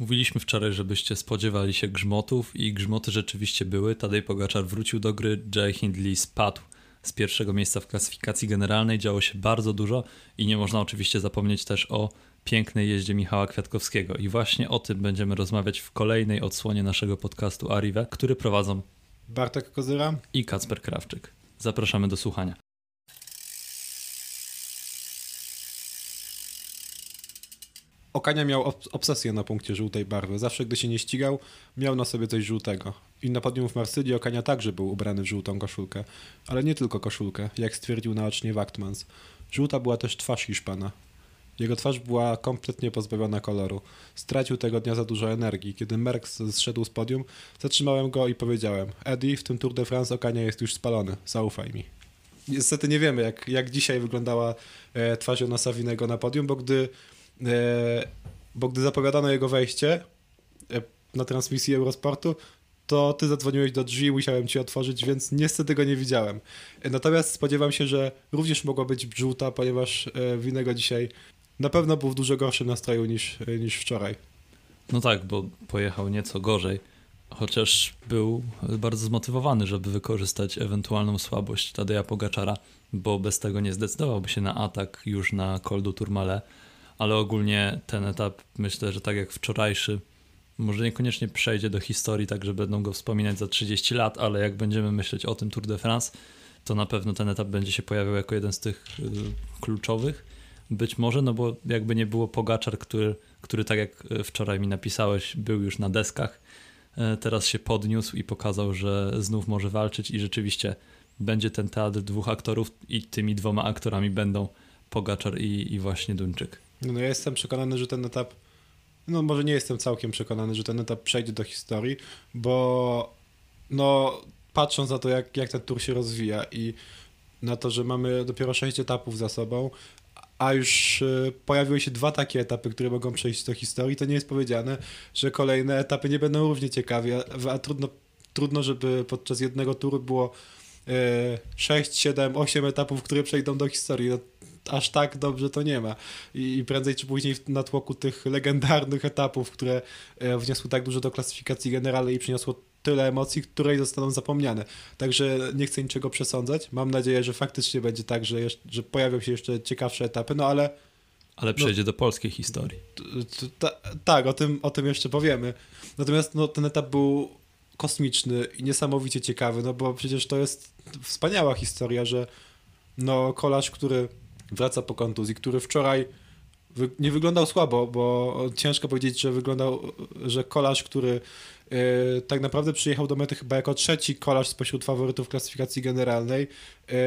Mówiliśmy wczoraj, żebyście spodziewali się grzmotów i grzmoty rzeczywiście były. Tadej Pogaczar wrócił do gry, Jay Hindley spadł z pierwszego miejsca w klasyfikacji generalnej. Działo się bardzo dużo i nie można oczywiście zapomnieć też o pięknej jeździe Michała Kwiatkowskiego. I właśnie o tym będziemy rozmawiać w kolejnej odsłonie naszego podcastu Arrive, który prowadzą Bartek Kozyra i Kacper Krawczyk. Zapraszamy do słuchania. Okania miał obsesję na punkcie żółtej barwy. Zawsze, gdy się nie ścigał, miał na sobie coś żółtego. I na podium w Marsylii Okania także był ubrany w żółtą koszulkę. Ale nie tylko koszulkę, jak stwierdził naocznie Wachtmans. Żółta była też twarz Hiszpana. Jego twarz była kompletnie pozbawiona koloru. Stracił tego dnia za dużo energii. Kiedy Merckx zszedł z podium, zatrzymałem go i powiedziałem Eddie, w tym Tour de France Okania jest już spalony. Zaufaj mi. Niestety nie wiemy, jak, jak dzisiaj wyglądała e, twarz Jonasa Winego na podium, bo gdy bo gdy zapowiadano jego wejście e, na transmisji Eurosportu, to ty zadzwoniłeś do drzwi, musiałem ci otworzyć, więc niestety go nie widziałem. E, natomiast spodziewam się, że również mogła być żółta, ponieważ Winego dzisiaj na pewno był w dużo gorszym nastroju niż, niż wczoraj. No tak, bo pojechał nieco gorzej, chociaż był bardzo zmotywowany, żeby wykorzystać ewentualną słabość Tadeja Pogaczara, bo bez tego nie zdecydowałby się na atak już na Col du Tourmalet ale ogólnie ten etap myślę, że tak jak wczorajszy, może niekoniecznie przejdzie do historii, tak że będą go wspominać za 30 lat, ale jak będziemy myśleć o tym Tour de France, to na pewno ten etap będzie się pojawiał jako jeden z tych y, kluczowych. Być może, no bo jakby nie było Pogaczar, który, który tak jak y, wczoraj mi napisałeś, był już na deskach, y, teraz się podniósł i pokazał, że znów może walczyć i rzeczywiście będzie ten teatr dwóch aktorów i tymi dwoma aktorami będą Pogaczar i, i właśnie Duńczyk. No, ja jestem przekonany, że ten etap, no może nie jestem całkiem przekonany, że ten etap przejdzie do historii, bo no patrząc na to, jak, jak ten tour się rozwija i na to, że mamy dopiero sześć etapów za sobą, a już y, pojawiły się dwa takie etapy, które mogą przejść do historii, to nie jest powiedziane, że kolejne etapy nie będą równie ciekawe, a, a trudno, trudno, żeby podczas jednego turu było 6, 7, 8 etapów, które przejdą do historii. No, aż tak dobrze to nie ma. I, prędzej czy później na tłoku tych legendarnych etapów, które e, wniosły tak dużo do klasyfikacji generalnej i przyniosło tyle emocji, które zostaną zapomniane. Także nie chcę niczego przesądzać. Mam nadzieję, że faktycznie będzie tak, że, jeszcze, że pojawią się jeszcze ciekawsze etapy, no ale ale no, przejdzie no, do polskiej historii. tak, o tym, o tym jeszcze powiemy. Natomiast no, ten etap był kosmiczny i niesamowicie ciekawy, no bo przecież to jest wspaniała historia, że no kolarz, który wraca po kontuzji, który wczoraj nie wyglądał słabo, bo ciężko powiedzieć, że wyglądał, że kolarz, który y, tak naprawdę przyjechał do mety chyba jako trzeci kolarz spośród faworytów klasyfikacji generalnej,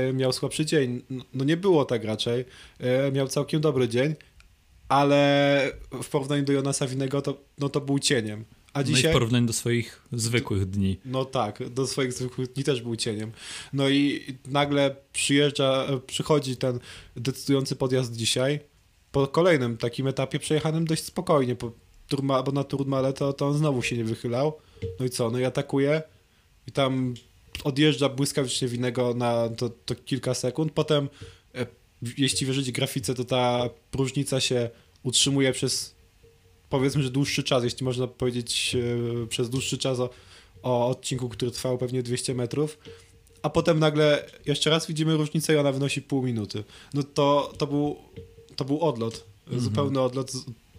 y, miał słabszy dzień. No nie było tak raczej. Y, miał całkiem dobry dzień, ale w porównaniu do Jonasa Winego to, no to był cieniem. A dzisiaj... No i w porównaniu do swoich zwykłych dni. No tak, do swoich zwykłych dni też był cieniem. No i nagle przyjeżdża, przychodzi ten decydujący podjazd dzisiaj. Po kolejnym takim etapie przejechanym dość spokojnie, po turma, bo na Turmale to, to on znowu się nie wychylał. No i co? No i atakuje i tam odjeżdża błyskawicznie winnego na to, to kilka sekund. Potem, e, jeśli wierzyć grafice, to ta próżnica się utrzymuje przez powiedzmy, że dłuższy czas, jeśli można powiedzieć e, przez dłuższy czas o, o odcinku, który trwał pewnie 200 metrów, a potem nagle jeszcze raz widzimy różnicę i ona wynosi pół minuty. No to, to, był, to był odlot, mhm. zupełny odlot,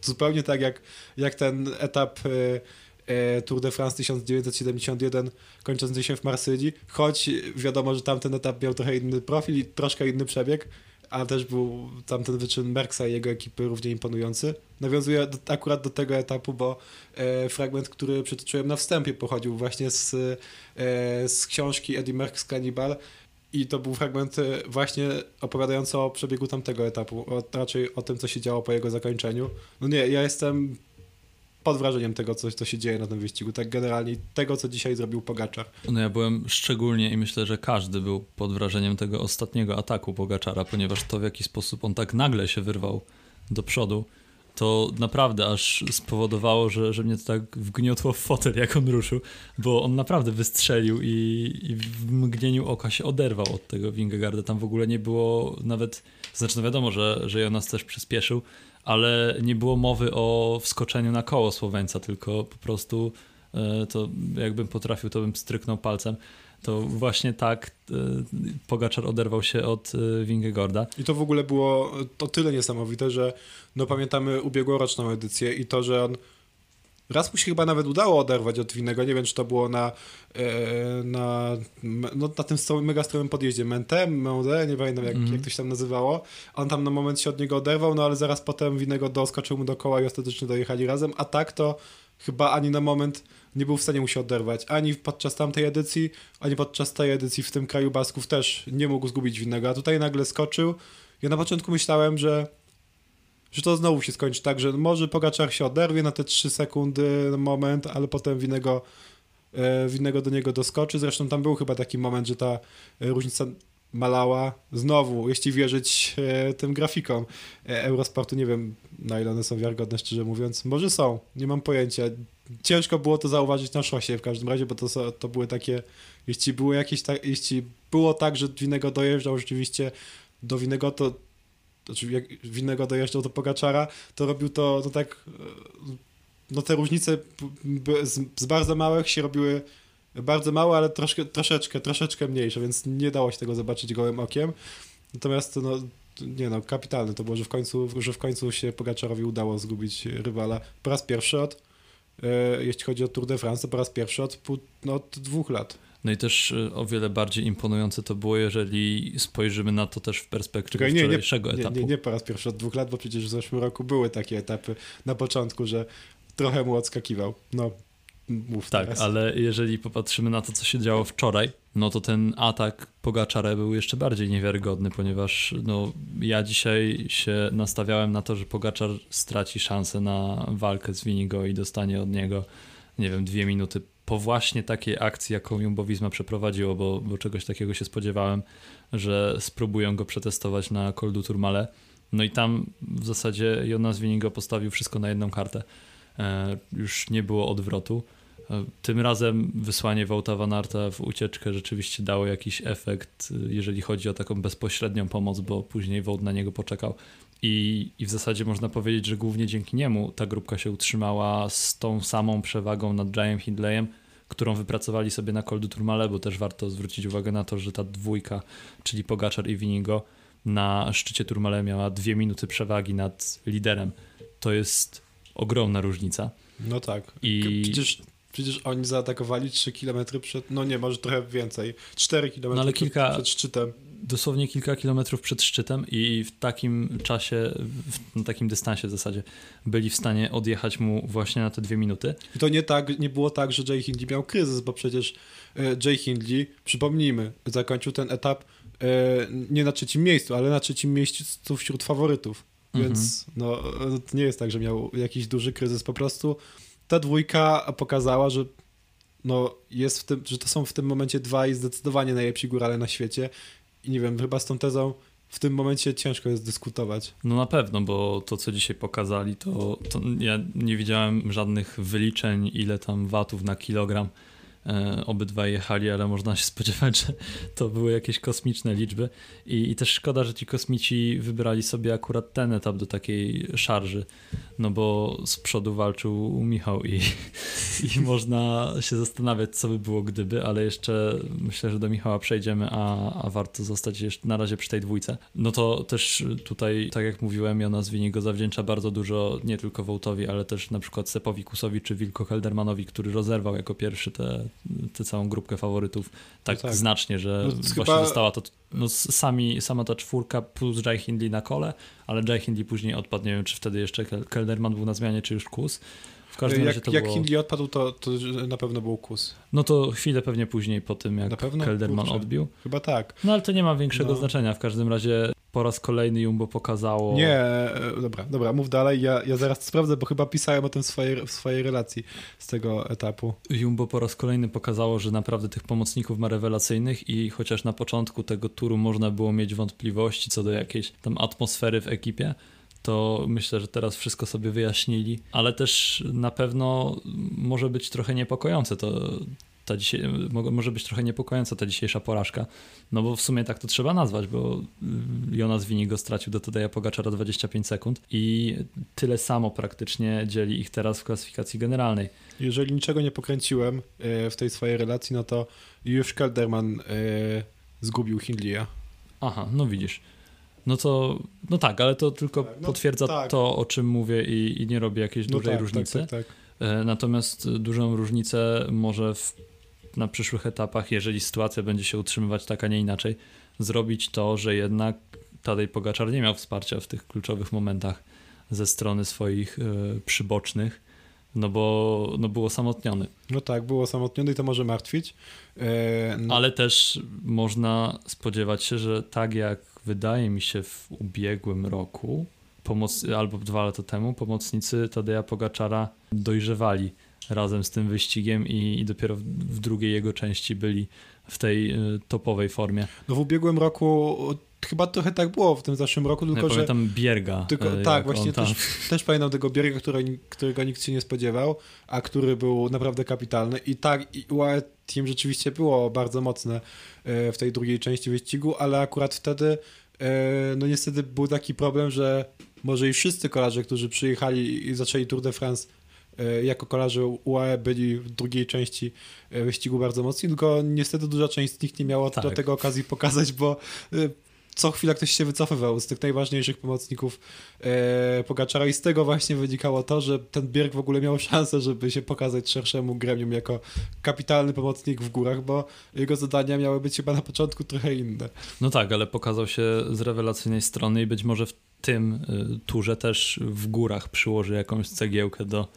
zupełnie tak jak, jak ten etap e, e, Tour de France 1971 kończący się w Marsylii, choć wiadomo, że tamten etap miał trochę inny profil i troszkę inny przebieg, ale też był tamten wyczyn Merksa i jego ekipy równie imponujący. Nawiązuje do, akurat do tego etapu, bo e, fragment, który przytoczyłem na wstępie, pochodził właśnie z, e, z książki Eddie Merckx Cannibal i to był fragment e, właśnie opowiadający o przebiegu tamtego etapu, o, raczej o tym, co się działo po jego zakończeniu. No nie, ja jestem pod wrażeniem tego, co, co się dzieje na tym wyścigu, tak generalnie tego, co dzisiaj zrobił Pogaczar. No ja byłem szczególnie i myślę, że każdy był pod wrażeniem tego ostatniego ataku Pogaczara, ponieważ to w jaki sposób on tak nagle się wyrwał do przodu, to naprawdę aż spowodowało, że, że mnie to tak wgniotło w fotel, jak on ruszył, bo on naprawdę wystrzelił i, i w mgnieniu oka się oderwał od tego Wingegarda. Tam w ogóle nie było nawet, znaczy no wiadomo, że, że Jonas też przyspieszył, ale nie było mowy o wskoczeniu na koło Słoweńca, tylko po prostu e, to jakbym potrafił, to bym stryknął palcem. To właśnie tak e, Pogaczar oderwał się od e, Wingegorda. I to w ogóle było to tyle niesamowite, że no pamiętamy ubiegłoroczną edycję i to, że on raz mu się chyba nawet udało oderwać od winnego, nie wiem czy to było na e, na, no, na tym stromym, mega stromym podjeździe, Mentem, Mende, nie pamiętam jak, mm. jak to się tam nazywało. On tam na moment się od niego oderwał, no ale zaraz potem winnego doskoczył mu do koła i ostatecznie dojechali razem, a tak to chyba ani na moment nie był w stanie mu się oderwać. Ani podczas tamtej edycji, ani podczas tej edycji w tym kraju Basków też nie mógł zgubić winnego, a tutaj nagle skoczył. Ja na początku myślałem, że że to znowu się skończy tak, że może Pogaczar się oderwie na te 3 sekundy moment, ale potem winnego, e, winnego do niego doskoczy. Zresztą tam był chyba taki moment, że ta różnica malała. Znowu, jeśli wierzyć e, tym grafikom e, Eurosportu, nie wiem na ile one są wiarygodne, szczerze mówiąc. Może są, nie mam pojęcia. Ciężko było to zauważyć na szosie w każdym razie, bo to, to były takie, jeśli było jakieś, ta, jeśli było tak, że Winego dojeżdżał rzeczywiście do Winego, to znaczy jak Winego dojeżdżał do Pogaczara, to robił to, to tak, e, no te różnice z, z bardzo małych się robiły bardzo małe, ale troszkę, troszeczkę, troszeczkę mniejsze, więc nie dało się tego zobaczyć gołym okiem. Natomiast no, nie no, kapitalne to było, że w końcu, że w końcu się Pogaczarowi udało zgubić rywala po raz pierwszy od, e, jeśli chodzi o Tour de France, to po raz pierwszy od, no, od dwóch lat. No i też e, o wiele bardziej imponujące to było, jeżeli spojrzymy na to też w perspektywie Czekaj, nie, wczorajszego nie, etapu. Nie, nie, nie po raz pierwszy od dwóch lat, bo przecież w zeszłym roku były takie etapy na początku, że trochę mu odskakiwał. No, mów Tak, teraz. ale jeżeli popatrzymy na to, co się działo wczoraj, no to ten atak Pogaczara był jeszcze bardziej niewiarygodny, ponieważ no, ja dzisiaj się nastawiałem na to, że Pogaczar straci szansę na walkę z Winigo i dostanie od niego, nie wiem, dwie minuty po właśnie takiej akcji, jaką Jumbo Visma przeprowadziło, bo, bo czegoś takiego się spodziewałem, że spróbują go przetestować na Koldu Turmale. No i tam w zasadzie Jonas Winigo postawił wszystko na jedną kartę. E, już nie było odwrotu. E, tym razem wysłanie Wołta Van Arta w ucieczkę rzeczywiście dało jakiś efekt, e, jeżeli chodzi o taką bezpośrednią pomoc, bo później Wołt na niego poczekał. I, I w zasadzie można powiedzieć, że głównie dzięki niemu ta grupka się utrzymała z tą samą przewagą nad Giant Hindleyem, którą wypracowali sobie na Coldu Turmale, bo też warto zwrócić uwagę na to, że ta dwójka, czyli Pogaczar i Winigo, na szczycie Turmale miała dwie minuty przewagi nad liderem. To jest ogromna różnica. No tak. I przecież Przecież oni zaatakowali 3 km przed, no nie, może trochę więcej, 4 km no ale kilka, przed szczytem. Dosłownie kilka kilometrów przed szczytem i w takim czasie, w takim dystansie w zasadzie byli w stanie odjechać mu właśnie na te dwie minuty. I to nie tak, nie było tak, że Jay Hindley miał kryzys, bo przecież e, Jay Hindley, przypomnijmy, zakończył ten etap e, nie na trzecim miejscu, ale na trzecim miejscu wśród faworytów. Więc mhm. no, to nie jest tak, że miał jakiś duży kryzys, po prostu ta dwójka pokazała, że no jest w tym, że to są w tym momencie dwaj zdecydowanie najlepsi górale na świecie nie wiem, chyba z tą tezą w tym momencie ciężko jest dyskutować. No na pewno, bo to, co dzisiaj pokazali, to, to ja nie widziałem żadnych wyliczeń, ile tam watów na kilogram E, obydwaj jechali, ale można się spodziewać, że to były jakieś kosmiczne liczby. I, I, też szkoda, że ci kosmici wybrali sobie akurat ten etap do takiej szarży, no bo z przodu walczył Michał i, i można się zastanawiać, co by było gdyby, ale jeszcze myślę, że do Michała przejdziemy, a, a warto zostać jeszcze na razie przy tej dwójce. No to też tutaj, tak jak mówiłem, ja nazwinie go zawdzięcza bardzo dużo, nie tylko Wołtowi, ale też na przykład Sepowi Kusowi czy Wilko Heldermanowi, który rozerwał jako pierwszy tę całą grupkę faworytów tak, no tak. znacznie, że no, właśnie chyba... została to no, sami, sama ta czwórka plus Jai Hindley na kole, ale Jai Hindley później odpadł, nie wiem czy wtedy jeszcze Kelderman był na zmianie, czy już Kus. W każdym jak, razie to jak było... Hindley odpadł, to, to na pewno był Kus. No to chwilę pewnie później po tym, jak Kelderman Kurczę. odbił. Chyba tak. No ale to nie ma większego no. znaczenia. W każdym razie po raz kolejny Jumbo pokazało. Nie, e, dobra, dobra, mów dalej. Ja, ja zaraz sprawdzę, bo chyba pisałem o tym w swojej, w swojej relacji z tego etapu. Jumbo po raz kolejny pokazało, że naprawdę tych pomocników ma rewelacyjnych i chociaż na początku tego turu można było mieć wątpliwości co do jakiejś tam atmosfery w ekipie, to myślę, że teraz wszystko sobie wyjaśnili, ale też na pewno może być trochę niepokojące to, ta dzisiaj, może być trochę niepokojąca ta dzisiejsza porażka, no bo w sumie tak to trzeba nazwać, bo Jonas Winigo stracił do Tadeja Pogaczara 25 sekund i tyle samo praktycznie dzieli ich teraz w klasyfikacji generalnej. Jeżeli niczego nie pokręciłem e, w tej swojej relacji, no to już Kelderman e, zgubił Hindleya. Aha, no widzisz. No to, no tak, ale to tylko tak, no, potwierdza tak. to, o czym mówię i, i nie robi jakiejś no dużej tak, różnicy. Tak, tak, tak. E, natomiast dużą różnicę może w na przyszłych etapach, jeżeli sytuacja będzie się utrzymywać tak, a nie inaczej, zrobić to, że jednak Tadej Pogaczar nie miał wsparcia w tych kluczowych momentach ze strony swoich y, przybocznych, no bo no był osamotniony. No tak, był osamotniony i to może martwić. E, no. Ale też można spodziewać się, że tak jak wydaje mi się w ubiegłym roku, pomoc, albo dwa lata temu, pomocnicy Tadeja Pogaczara dojrzewali razem z tym wyścigiem i, i dopiero w, w, drugiej jego części byli w tej y, topowej formie. No w ubiegłym roku chyba trochę tak było w tym zeszłym roku, tylko ja że... pamiętam Bierga. Tylko, tak, właśnie też, też pamiętam tego Bierga, który, którego nikt się nie spodziewał, a który był naprawdę kapitalny i tak i UAE Team rzeczywiście było bardzo mocne e, w tej drugiej części wyścigu, ale akurat wtedy e, no niestety był taki problem, że może i wszyscy kolarze, którzy przyjechali i zaczęli Tour de France E, jako kolarze UAE byli w drugiej części wyścigu bardzo mocni, tylko niestety duża część z nich nie miała tak. do tego okazji pokazać, bo co chwila ktoś się wycofywał z tych najważniejszych pomocników e, Pogaczara i z tego właśnie wynikało to, że ten Bierg w ogóle miał szansę, żeby się pokazać szerszemu gremium jako kapitalny pomocnik w górach, bo jego zadania miały być chyba na początku trochę inne. No tak, ale pokazał się z rewelacyjnej strony i być może w tym y, turze też w górach przyłoży jakąś cegiełkę do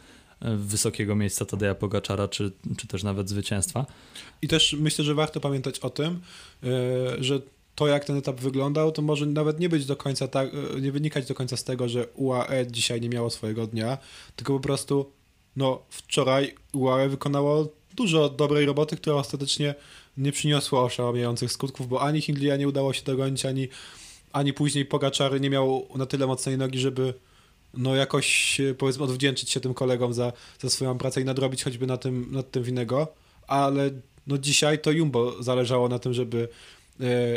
wysokiego miejsca Tadeja Pogaczara, czy, czy też nawet zwycięstwa. I też myślę, że warto pamiętać o tym, e, że to, jak ten etap wyglądał, to może nawet nie być do końca tak, nie wynikać do końca z tego, że UAE dzisiaj nie miało swojego dnia, tylko po prostu no, wczoraj UAE wykonało dużo dobrej roboty, która ostatecznie nie przyniosła oszałamiających skutków, bo ani Hindleya nie udało się dogonić, ani, ani później Pogaczary nie miał na tyle mocnej nogi, żeby no jakoś powiedzmy odwdzięczyć się tym kolegom za, za swoją pracę i nadrobić choćby na tym, nad tym winnego, ale no dzisiaj to Jumbo zależało na tym, żeby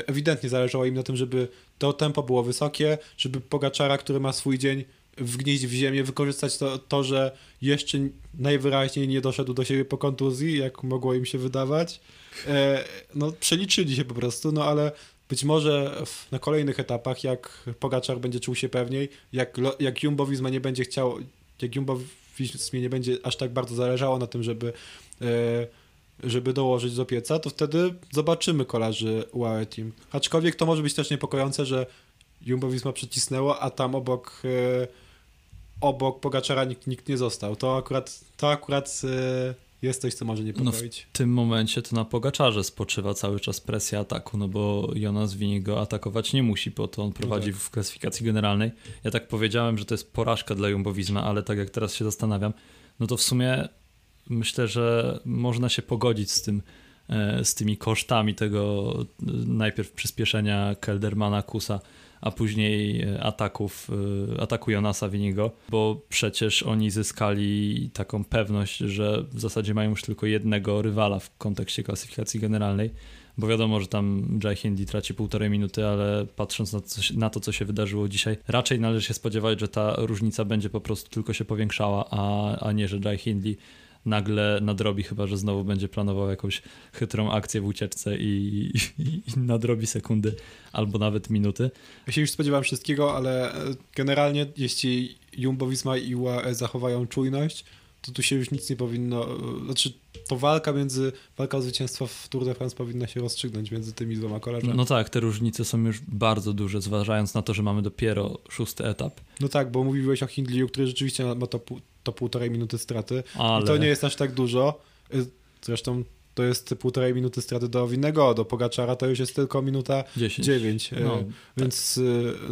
ewidentnie zależało im na tym, żeby to tempo było wysokie, żeby Pogaczara, który ma swój dzień wgnieść w ziemię, wykorzystać to, to, że jeszcze najwyraźniej nie doszedł do siebie po kontuzji, jak mogło im się wydawać. E, no przeliczyli się po prostu, no ale być może w, na kolejnych etapach, jak Pogaczar będzie czuł się pewniej, jak, jak Jumbo Visma nie będzie chciał, jak Jumbo Vismie nie będzie aż tak bardzo zależało na tym, żeby, e, żeby dołożyć do pieca, to wtedy zobaczymy kolarzy UAE Team. Aczkolwiek to może być też niepokojące, że Jumbo Visma przycisnęło, a tam obok e, obok Pogaczara nikt, nikt nie został. To akurat, to akurat e, jest coś, co może niepokoić. No w tym momencie to na Pogaczarze spoczywa cały czas presja ataku, no bo Jonas Wini go atakować nie musi, bo to on prowadzi no tak. w klasyfikacji generalnej. Ja tak powiedziałem, że to jest porażka dla Jumbowizma, ale tak jak teraz się zastanawiam, no to w sumie myślę, że można się pogodzić z tym, e, z tymi kosztami tego e, najpierw przyspieszenia Keldermana, Kusa, a później e, ataków, ataku Jonasa Winigo, bo przecież oni zyskali taką pewność, że w zasadzie mają już tylko jednego rywala w kontekście klasyfikacji generalnej, bo wiadomo, że tam Jai Hindi traci półtorej minuty, ale patrząc na, na to, co się wydarzyło dzisiaj, raczej należy się spodziewać, że ta różnica będzie po prostu tylko się powiększała, a, a nie, że Jai Hindi nagle nadrobi, chyba że znowu będzie planował jakąś chytrą akcję w ucieczce i, i, i nadrobi sekundy albo nawet minuty. Ja się już spodziewam wszystkiego, ale e, generalnie jeśli Jumbo Visma i UAE zachowają czujność, to tu się już nic nie powinno, e, znaczy to walka między, walka o zwycięstwo w Tour de France powinna się rozstrzygnąć między tymi dwoma kolarzami. No tak, te różnice są już bardzo duże, zważając na to, że mamy dopiero szósty etap. No tak, bo mówiłeś o Hindleyu, który rzeczywiście ma to, to półtorej minuty straty. Ale... I to nie jest aż tak dużo. Zresztą to jest półtorej minuty straty do winnego, do Pogaczara to już jest tylko minuta 10. 9, y, no, więc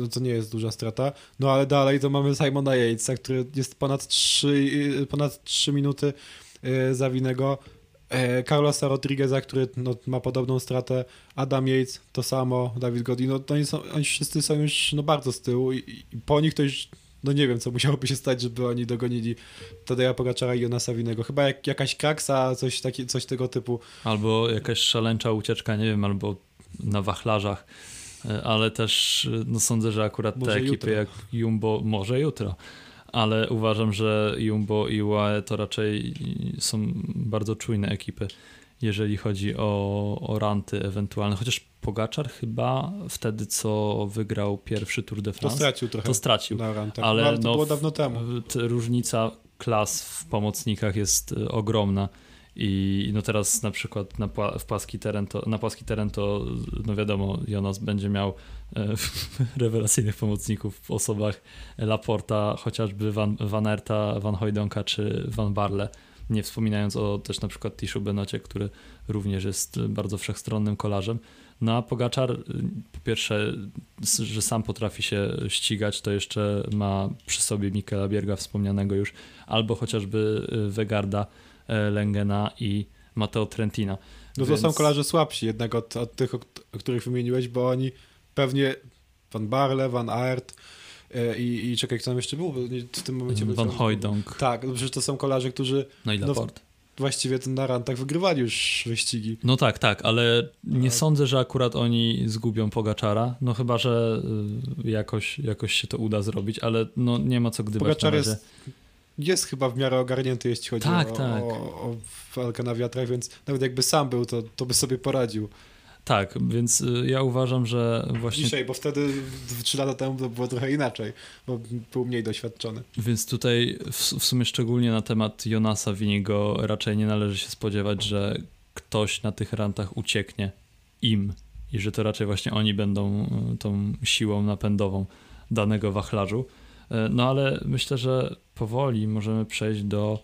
tak. to nie jest duża strata. No ale dalej to mamy Simona Yatesa, który jest ponad 3, ponad 3 minuty za winnego. E, Carlosa Rodrigueza, który no, ma podobną stratę, Adam Yates to samo, Dawid Godin, no, oni, są, oni wszyscy są już no, bardzo z tyłu i, i po nich to już no nie wiem, co musiałoby się stać, żeby oni dogonili Tadeja Pogaczara i Jonasa Winego. Chyba jak, jakaś kraksa, coś, taki, coś tego typu. Albo jakaś szaleńcza ucieczka, nie wiem, albo na wachlarzach, e, ale też e, no sądzę, że akurat Może te ekipy jutro. jak Jumbo, może jutro, ale uważam, że Jumbo i UAE to raczej są bardzo czujne ekipy, jeżeli chodzi o, o ranty ewentualne, chociaż Pogaczar chyba wtedy, co wygrał pierwszy Tour de To France, stracił trochę to stracił. na rantach. ale no, ale to no, było dawno temu. Różnica klas w pomocnikach jest y, ogromna i no teraz na przykład na, w płaski teren to, na płaski teren to no wiadomo Jonas będzie miał e, rewelacyjnych pomocników w osobach Laporta, chociażby Van, Van Aerta, Van Hojdonka czy Van Barle. Nie wspominając o też na przykład Tiszu Benocie, który również jest bardzo wszechstronnym kolarzem. No a Pogaczar y, po pierwsze, że sam potrafi się ścigać, to jeszcze ma przy sobie Mikela Bierga wspomnianego już, albo chociażby y, Wegarda, e, Lengena i Matteo Trentina. No to Więc- są kolarze słabsi jednak od, od tych, o, o których wymieniłeś, bo oni pewnie Van Barle, Van Aert i, i czekaj, kto tam jeszcze był? W tym momencie... Van Hooijdonk, Tak, no przecież to są kolarze, którzy no i no, Laporte. właściwie na rantach wygrywali już wyścigi. No tak, tak, ale nie Tak. sądzę, że akurat oni zgubią Pogaczara, no chyba, że y, jakoś, jakoś się to uda zrobić, ale no nie ma co gdybać Pogaczar jest, jest chyba w miarę ogarnięty, jeśli chodzi Tak, o, tak. o, o walkę na wiatrach, więc nawet jakby sam był, to, to by sobie poradził. Tak, więc y, ja uważam, że właśnie Dzisiaj, bo wtedy trzy lata temu to było trochę inaczej, bo był mniej doświadczony. Więc tutaj w, w sumie szczególnie na temat Jonasa Winigo raczej nie należy się spodziewać, że ktoś na tych rantach ucieknie im i że to raczej właśnie oni będą y, tą siłą napędową danego wachlarzu. Y, No ale myślę, że powoli możemy przejść do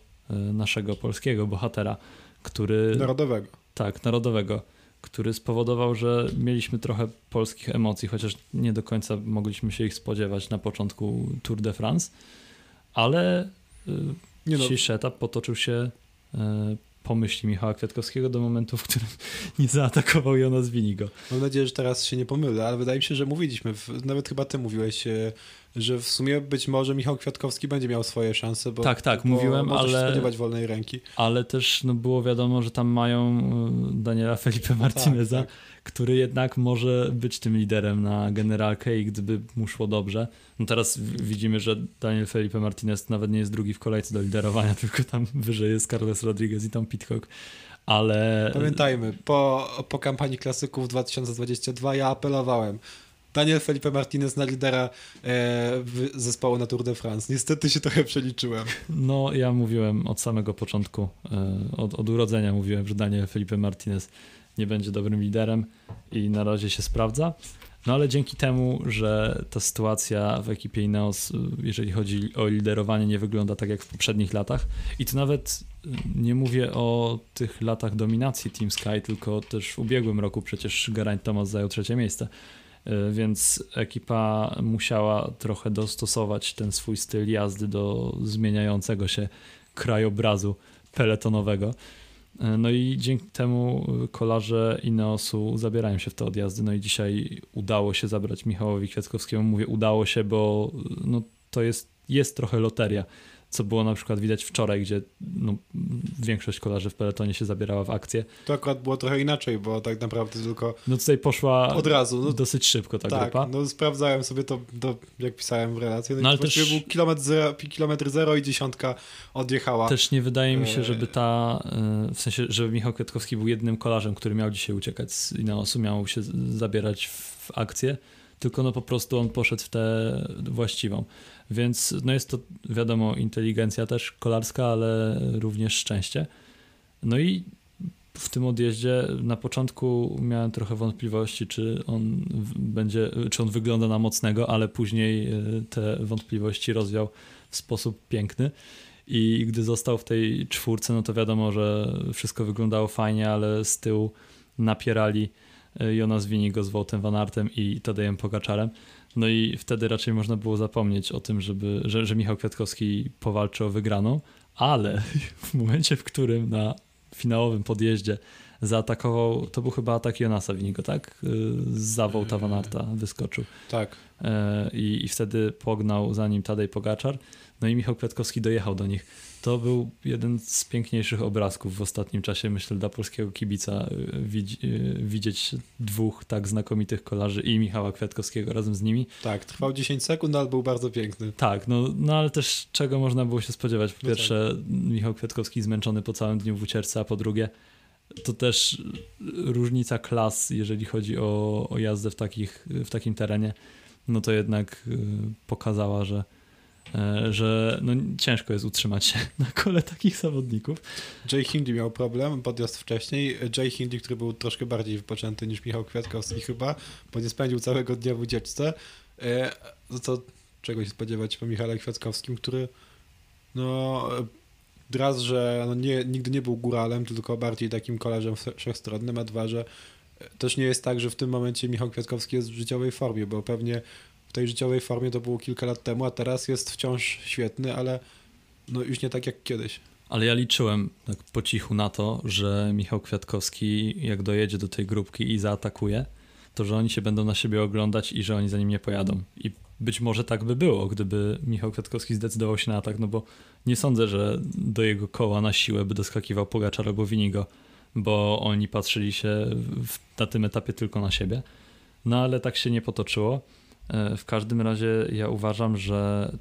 naszego polskiego bohatera, który Narodowego. tak, narodowego, który spowodował, że mieliśmy trochę polskich emocji, chociaż nie do końca mogliśmy się ich spodziewać na początku Tour de France, ale y, Nie no, dzisiejszy etap potoczył się y, po myśli Michała Kwiatkowskiego do momentu, w którym nie zaatakował Jonas Winigo. Mam nadzieję, że teraz się nie pomylę, ale wydaje mi się, że mówiliśmy, nawet chyba ty mówiłeś, e, że w sumie być może Michał Kwiatkowski będzie miał swoje szanse, bo, Tak, tak, bo mówiłem, ale- spodziewać wolnej ręki. Ale też no, było wiadomo, że tam mają y, Daniela Felipe Martineza, Tak, który jednak może być tym liderem na generalkę i gdyby mu szło dobrze. No teraz widzimy, że Daniel Felipe Martinez nawet nie jest drugi w kolejce do liderowania, tylko tam wyżej jest Carlos Rodriguez i Tom Pitcock. Ale Pamiętajmy, po, po kampanii klasyków 2022 ja apelowałem. Daniel Felipe Martinez na lidera e, zespołu na Tour de France. Niestety się trochę przeliczyłem. no ja mówiłem od samego początku, y, od, od urodzenia mówiłem, że Daniel Felipe Martinez nie będzie dobrym liderem i na razie się sprawdza. No ale dzięki temu, że ta sytuacja w ekipie Ineos, y, jeżeli chodzi o liderowanie, nie wygląda tak jak w poprzednich latach. I tu nawet y, nie mówię o tych latach dominacji Team Sky, tylko też w ubiegłym roku przecież Geraint Thomas zajął trzecie miejsce. Y, Więc ekipa musiała trochę dostosować ten swój styl jazdy do zmieniającego się krajobrazu peletonowego. E, No i dzięki temu kolarze Ineosu zabierają się w te odjazdy. No i dzisiaj udało się zabrać Michałowi Kwiatkowskiemu. Mówię udało się, bo no, to jest, jest trochę loteria, co było na przykład widać wczoraj, gdzie no, większość kolarzy w peletonie się zabierała w akcję. To akurat było trochę inaczej, bo tak naprawdę tylko No tutaj poszła od razu. No, dosyć szybko ta tak, grupa. no sprawdzałem sobie to, to, jak pisałem w relacji. No, No, ale też- był kilometr zero, kilometr zero i dziesiątka odjechała. Też nie wydaje mi się, E, żeby ta, e, w sensie, żeby Michał Kwiatkowski był jednym kolarzem, który miał dzisiaj uciekać z Ineosu, miał się zabierać w akcję, tylko no po prostu on poszedł w tę właściwą. Więc no jest to wiadomo inteligencja też kolarska, ale również szczęście. No i w tym odjeździe na początku miałem trochę wątpliwości, czy on będzie, czy on wygląda na mocnego, ale później e, te wątpliwości rozwiał w sposób piękny. I gdy został w tej czwórce, no to wiadomo, że wszystko wyglądało fajnie, ale z tyłu napierali e, Jonas Winigo z Wołtem Van Artem i Tadejem Pogaczarem. No i wtedy raczej można było zapomnieć o tym, żeby, że, że Michał Kwiatkowski powalczy o wygraną, ale w momencie, w którym na finałowym podjeździe zaatakował, to był chyba atak Jonasa Winigo, tak? Y, Zawał Tawanarta wyskoczył. Tak. E, I, I wtedy pognał za nim Tadej Pogaczar. No i Michał Kwiatkowski dojechał do nich. To był jeden z piękniejszych obrazków w ostatnim czasie, myślę, dla polskiego kibica y, widz, y, widzieć dwóch tak znakomitych kolarzy i Michała Kwiatkowskiego razem z nimi. Tak, trwał 10 sekund, ale był bardzo piękny. Tak, no, no ale też czego można było się spodziewać? Po No pierwsze, Michał Kwiatkowski zmęczony po całym dniu w ucieczce, a po drugie, to też różnica klas, jeżeli chodzi o, o jazdę w, takich, w takim terenie, no to jednak y, pokazała, że, że no, ciężko jest utrzymać się na kole takich zawodników. Jay Hindley miał problem, podjazd wcześniej. Jay Hindley, który był troszkę bardziej wypoczęty niż Michał Kwiatkowski chyba, bo nie spędził całego dnia w ucieczce. E, No to czego się spodziewać po Michale Kwiatkowskim, który no raz, że no nie, nigdy nie był góralem, tylko bardziej takim kolarzem wszechstronnym, a dwa, że też nie jest tak, że w tym momencie Michał Kwiatkowski jest w życiowej formie, bo pewnie w tej życiowej formie to było kilka lat temu, a teraz jest wciąż świetny, ale no już nie tak jak kiedyś. Ale ja liczyłem tak po cichu na to, że Michał Kwiatkowski, jak dojedzie do tej grupki i zaatakuje, to że oni się będą na siebie oglądać i że oni za nim nie pojadą. I być może tak by było, gdyby Michał Kwiatkowski zdecydował się na atak, no bo nie sądzę, że do jego koła na siłę by doskakiwał Pogaczar albo Winigo, bo oni patrzyli się w, na tym etapie tylko na siebie. No ale tak się nie potoczyło. E, w każdym razie ja uważam, że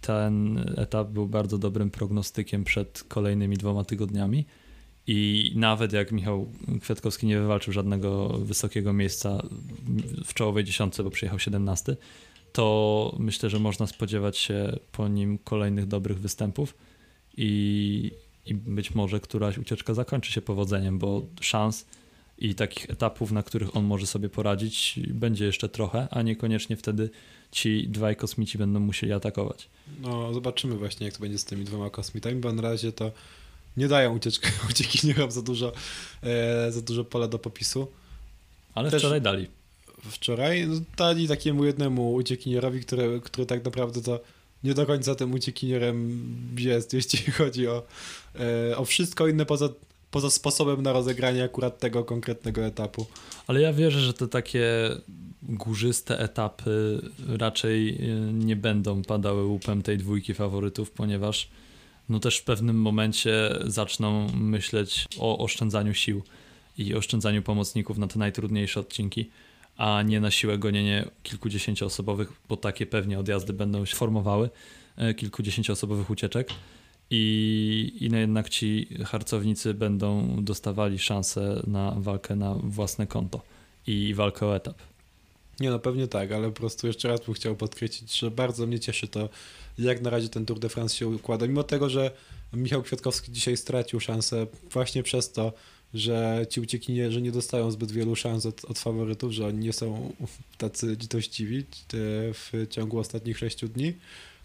ten etap był bardzo dobrym prognostykiem przed kolejnymi dwoma tygodniami. I nawet jak Michał Kwiatkowski nie wywalczył żadnego wysokiego miejsca w czołowej dziesiątce, bo przyjechał 17, to myślę, że można spodziewać się po nim kolejnych dobrych występów i, i być może któraś ucieczka zakończy się powodzeniem, bo szans i takich etapów, na których on może sobie poradzić, będzie jeszcze trochę, a niekoniecznie wtedy ci dwaj kosmici będą musieli atakować. No, zobaczymy właśnie, jak to będzie z tymi dwoma kosmitami, bo na razie to nie dają ucieczki, uciekinierom za dużo, e, za dużo pola do popisu. Ale Też wczoraj dali. Wczoraj no, dali takiemu jednemu uciekinierowi, który, który tak naprawdę to nie do końca tym uciekinierem jest, jeśli chodzi o, e, o wszystko inne poza, poza sposobem na rozegranie akurat tego konkretnego etapu. Ale ja wierzę, że te takie górzyste etapy raczej e, nie będą padały łupem tej dwójki faworytów, ponieważ no też w pewnym momencie zaczną myśleć o oszczędzaniu sił i oszczędzaniu pomocników na te najtrudniejsze odcinki, a nie na siłę gonienie kilkudziesięcioosobowych, bo takie pewnie odjazdy będą się formowały, e, kilkudziesięcioosobowych ucieczek. I, I no jednak ci harcownicy będą dostawali szansę na walkę na własne konto i walkę o etap. Nie no, pewnie tak, ale po prostu jeszcze raz bym chciał podkreślić, że bardzo mnie cieszy to, jak na razie ten Tour de France się układa. Mimo tego, że Michał Kwiatkowski dzisiaj stracił szansę właśnie przez to, że ci uciekinierzy nie dostają zbyt wielu szans od, od faworytów, że oni nie są tacy litościwi w ciągu ostatnich sześciu dni,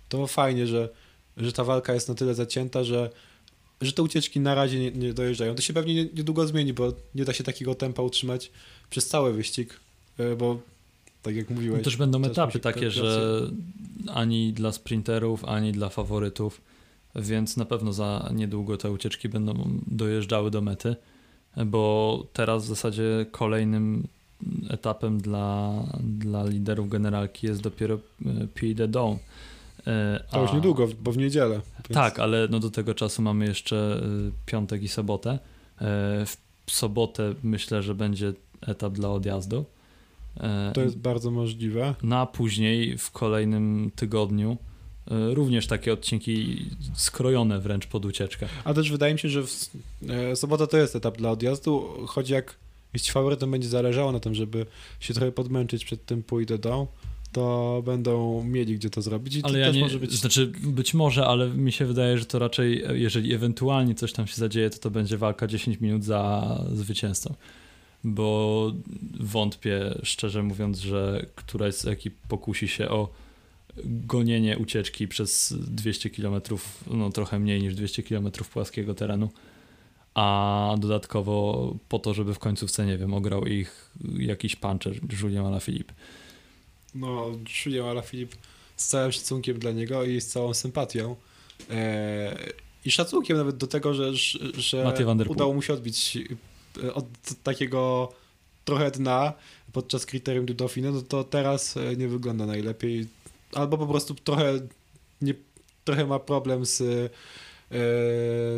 to fajnie, że, że ta walka jest na tyle zacięta, że, że te ucieczki na razie nie, nie dojeżdżają. To się pewnie niedługo zmieni, bo nie da się takiego tempa utrzymać przez cały wyścig, e, bo tak jak mówiłeś. No też będą etapy takie, że ani dla sprinterów, ani dla faworytów, więc na pewno za niedługo te ucieczki będą dojeżdżały do mety, bo teraz w zasadzie kolejnym etapem dla, dla liderów generalki jest dopiero e, Puy de Dôme. A, to już niedługo, bo w niedzielę. Więc... Tak, ale no do tego czasu mamy jeszcze e, piątek i sobotę. W sobotę myślę, że będzie etap dla odjazdu. To jest bardzo możliwe. No a później w kolejnym tygodniu e, również takie odcinki skrojone wręcz pod ucieczkę. A też wydaje mi się, że w, e, sobota to jest etap dla odjazdu, choć jak jeśli faworytem będzie zależało na tym, żeby się trochę podmęczyć przed tym pójdę do, to będą mieli gdzie to zrobić. I ale to ja też nie, może być... Znaczy być może, ale mi się wydaje, że to raczej, jeżeli ewentualnie coś tam się zadzieje, to to będzie walka 10 minut za zwycięzcą bo wątpię, szczerze mówiąc, że któraś z ekip pokusi się o gonienie ucieczki przez 200 km, no trochę mniej niż 200 km płaskiego terenu, a dodatkowo po to, żeby w końcówce, nie wiem, ograł ich jakiś puncher Julien Alaphilippe. No, Julien Alaphilippe z całym szacunkiem dla niego i z całą sympatią eee, i szacunkiem nawet do tego, że, że udało mu się odbić e, od takiego trochę dna podczas kryterium do Dauphine, no to teraz e, nie wygląda najlepiej. Albo po prostu trochę, nie, trochę ma problem z, e,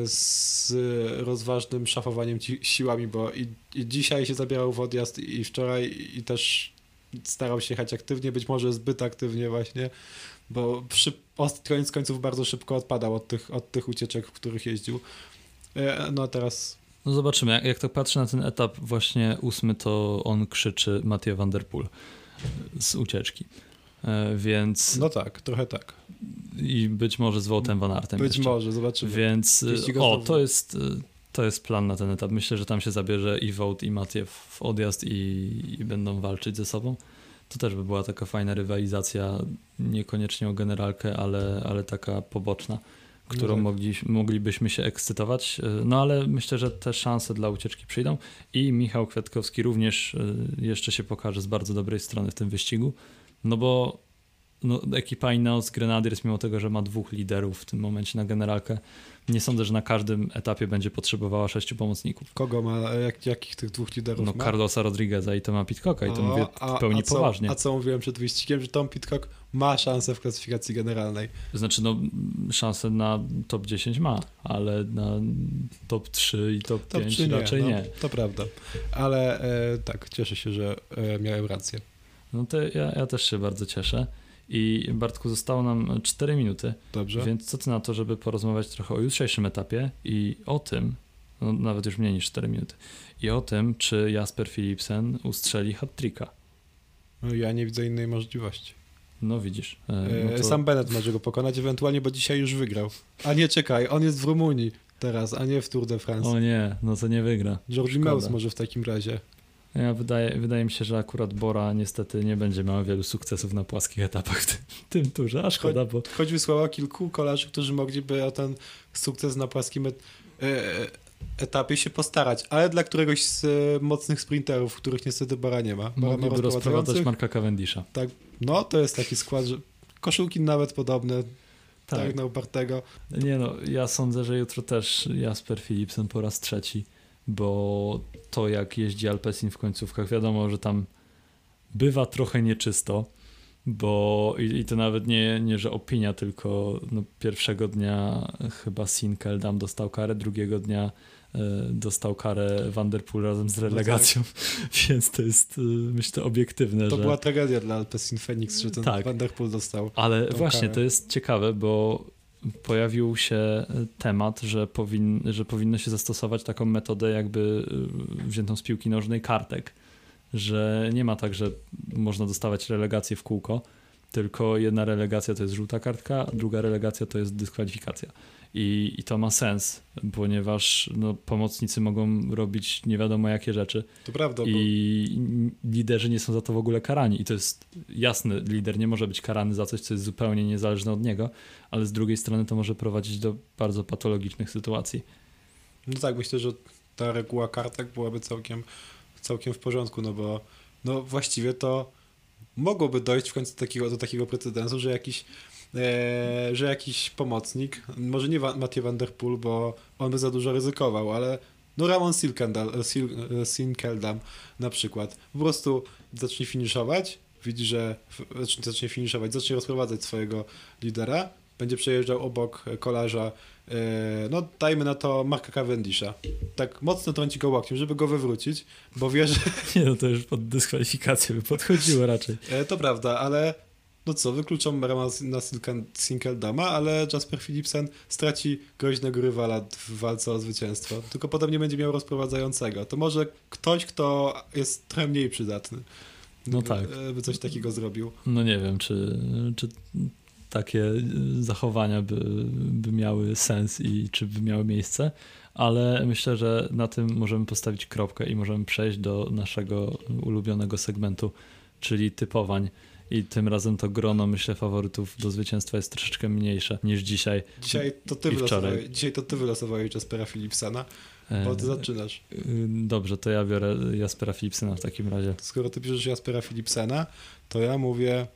z rozważnym szafowaniem siłami, bo i, i dzisiaj się zabierał w odjazd i wczoraj i też starał się jechać aktywnie, być może zbyt aktywnie właśnie, bo przy, koniec końców bardzo szybko odpadał od tych, od tych ucieczek, w których jeździł. E, no a teraz no zobaczymy, jak, jak tak patrzę na ten etap właśnie ósmy, to on krzyczy Mathieu van der Poel z ucieczki. E, więc... No tak, trochę tak. I być może z Wołtem Van Artem Być jeszcze. może, zobaczymy. Więc o, to jest, to jest plan na ten etap. Myślę, że tam się zabierze i Wołt i Mathieu w odjazd i, i będą walczyć ze sobą. To też by była taka fajna rywalizacja, niekoniecznie o generalkę, ale, ale taka poboczna którą no tak. mogli, moglibyśmy się ekscytować. E, no ale myślę, że te szanse dla ucieczki przyjdą i Michał Kwiatkowski również e, jeszcze się pokaże z bardzo dobrej strony w tym wyścigu, no bo no, ekipa Ineos Grenadiers, mimo tego, że ma dwóch liderów w tym momencie na generalkę, nie sądzę, że na każdym etapie będzie potrzebowała sześciu pomocników. Kogo ma, jak, jakich tych dwóch liderów No ma? Carlosa Rodrigueza i Toma Pitcocka i to mówię w pełni a co, poważnie. A co mówiłem przed wyścigiem, że Tom Pitcock ma szansę w klasyfikacji generalnej. Znaczy, no, szansę na top 10 ma, ale na top 3 i top, top 5 nie, raczej no, nie. To prawda. Ale e, tak, cieszę się, że e, miałem rację. No to ja, ja też się bardzo cieszę. I Bartku, zostało nam 4 minuty. Dobrze. Więc co ty na to, żeby porozmawiać trochę o jutrzejszym etapie i o tym, no nawet już mniej niż 4 minuty, i o tym, czy Jasper Philipsen ustrzeli hat-tricka. No, ja nie widzę innej możliwości. No widzisz. E, no to... Sam Bennett może go pokonać, ewentualnie, bo dzisiaj już wygrał. A nie, czekaj, on jest w Rumunii teraz, a nie w Tour de France. O nie, no to nie wygra. George Meus może w takim razie. Ja wydaje, wydaje mi się, że akurat Bora niestety nie będzie miał wielu sukcesów na płaskich etapach w tym, tym turze, a szkoda, bo... Choć wysłała kilku kolarzy, którzy mogliby o ten sukces na płaskim et e, etapie się postarać, ale dla któregoś z e, mocnych sprinterów, których niestety Bora nie ma. Bora Mogliby rozprowadzać Marka Cavendisha. Tak, no to jest taki skład, że koszulki nawet podobne, tak, tak na upartego. Nie no, ja sądzę, że jutro też Jasper Philipsen po raz trzeci bo to jak jeździ Alpesin w końcówkach, wiadomo, że tam bywa trochę nieczysto, bo i, i to nawet nie, nie, że opinia, tylko no, pierwszego dnia chyba Sinkeldam dostał karę, drugiego dnia y, dostał karę Vanderpool razem z relegacją, no tak. więc to jest y, myślę obiektywne. To że... była tragedia dla Alpecin Phoenix, że ten tak. Vanderpool dostał. Ale właśnie, karę. to jest ciekawe, bo pojawił się temat, że, powin, że powinno się zastosować taką metodę jakby e, wziętą z piłki nożnej kartek, że nie ma tak, że można dostawać relegację w kółko, tylko jedna relegacja to jest żółta kartka, druga relegacja to jest dyskwalifikacja. I, i to ma sens, ponieważ no, pomocnicy mogą robić nie wiadomo jakie rzeczy. To prawda. I bo... liderzy nie są za to w ogóle karani. I to jest jasne, lider nie może być karany za coś, co jest zupełnie niezależne od niego, ale z drugiej strony to może prowadzić do bardzo patologicznych sytuacji. No tak, myślę, że ta reguła kartek byłaby całkiem, całkiem w porządku, no bo no właściwie to mogłoby dojść w końcu do takiego, do takiego precedensu, że jakiś że jakiś pomocnik, może nie Mathieu van der Poel, bo on by za dużo ryzykował, ale no Ramon Sinkeldam na przykład, po prostu zacznie finiszować, widzi, że zacznie, zacznie finiszować, zacznie rozprowadzać swojego lidera, będzie przejeżdżał obok kolarza, e, no dajmy na to Marka Cavendisha. Tak mocno trąci go łokciem, żeby go wywrócić, bo wie, że... Nie, no to już pod dyskwalifikację by podchodziło raczej. E, to prawda, ale no co, wykluczą Rama na Sinkeldama, ale Jasper Philipsen straci groźnego rywala w walce o zwycięstwo. Tylko potem nie będzie miał rozprowadzającego. To może ktoś, kto jest trochę mniej przydatny. No tak. By coś takiego zrobił. No nie wiem, czy, czy takie zachowania by, by miały sens i czy by miały miejsce, ale myślę, że na tym możemy postawić kropkę i możemy przejść do naszego ulubionego segmentu, czyli typowań i tym razem to grono, myślę, faworytów do zwycięstwa jest troszeczkę mniejsze niż dzisiaj. Dzisiaj to ty, wylosowałeś, dzisiaj to ty wylosowałeś Jaspera Philipsena, bo ty e, zaczynasz. Y, dobrze, to ja biorę Jaspera Philipsena w takim razie. Skoro ty bierzesz Jaspera Philipsena, to ja mówię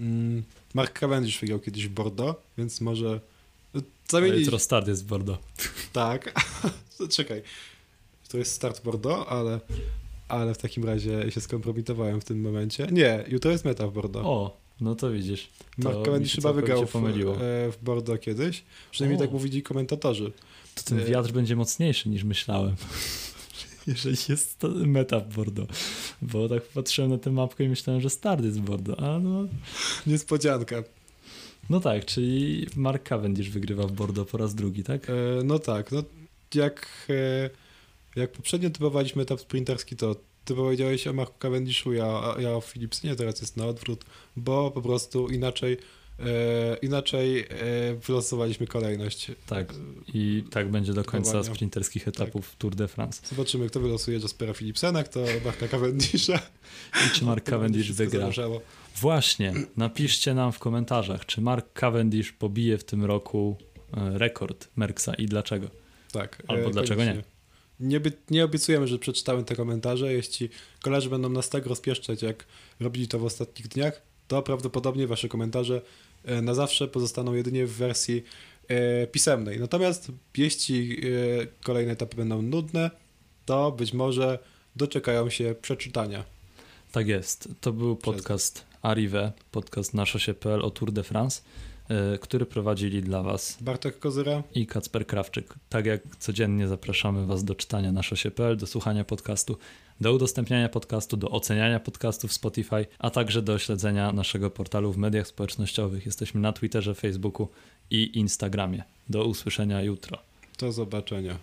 mm, Mark Cavendish wygrał kiedyś w Bordeaux, więc może zamienić... Jutro start jest w Bordeaux. Tak. Czekaj. jutro jest start Bordeaux, ale, ale w takim razie się skompromitowałem w tym momencie. Nie, jutro jest meta w Bordeaux. O, no to widzisz. To Mark Cavendish chyba wygrał w, e, w Bordeaux kiedyś. Przynajmniej O. tak mówili komentatorzy. To ten e, wiatr będzie mocniejszy niż myślałem. Jeżeli jest to meta w Bordeaux. Bo tak patrzyłem na tę mapkę i myślałem, że start jest w Bordeaux. A no, Niespodzianka. no tak, czyli Mark Cavendish wygrywa w Bordeaux po raz drugi, tak? E, no tak, no jak, e, jak poprzednio typowaliśmy etap sprinterski, to ty powiedziałeś o Marku Cavendishu, ja, ja o Philipsenie, teraz jest na odwrót, bo po prostu inaczej e, inaczej e, wylosowaliśmy kolejność. Tak. I tak będzie do końca Typowania. sprinterskich etapów Tour de France. Zobaczymy, kto wylosuje Jaspera Philipsena, kto Marka Cavendisha. I czy Mark Cavendish wygra? Właśnie, napiszcie nam w komentarzach, czy Mark Cavendish pobije w tym roku e, rekord Merksa i dlaczego. Tak. Albo dlaczego nie? koniecznie. Nie, by- nie obiecujemy, że przeczytamy te komentarze. Jeśli koledzy będą nas tak rozpieszczać, jak robili to w ostatnich dniach, to prawdopodobnie wasze komentarze e, na zawsze pozostaną jedynie w wersji e, pisemnej. Natomiast jeśli e, kolejne etapy będą nudne, to być może doczekają się przeczytania. Tak jest. To był podcast Arrive, podcast na szosie.pl o Tour de France, który prowadzili dla Was Bartek Kozyra, i Kacper Krawczyk. Tak jak codziennie zapraszamy Was do czytania na szosie.pl, do słuchania podcastu, do udostępniania podcastu, do oceniania podcastu w Spotify, a także do śledzenia naszego portalu w mediach społecznościowych. Jesteśmy na Twitterze, Facebooku i Instagramie. Do usłyszenia jutro. do zobaczenia.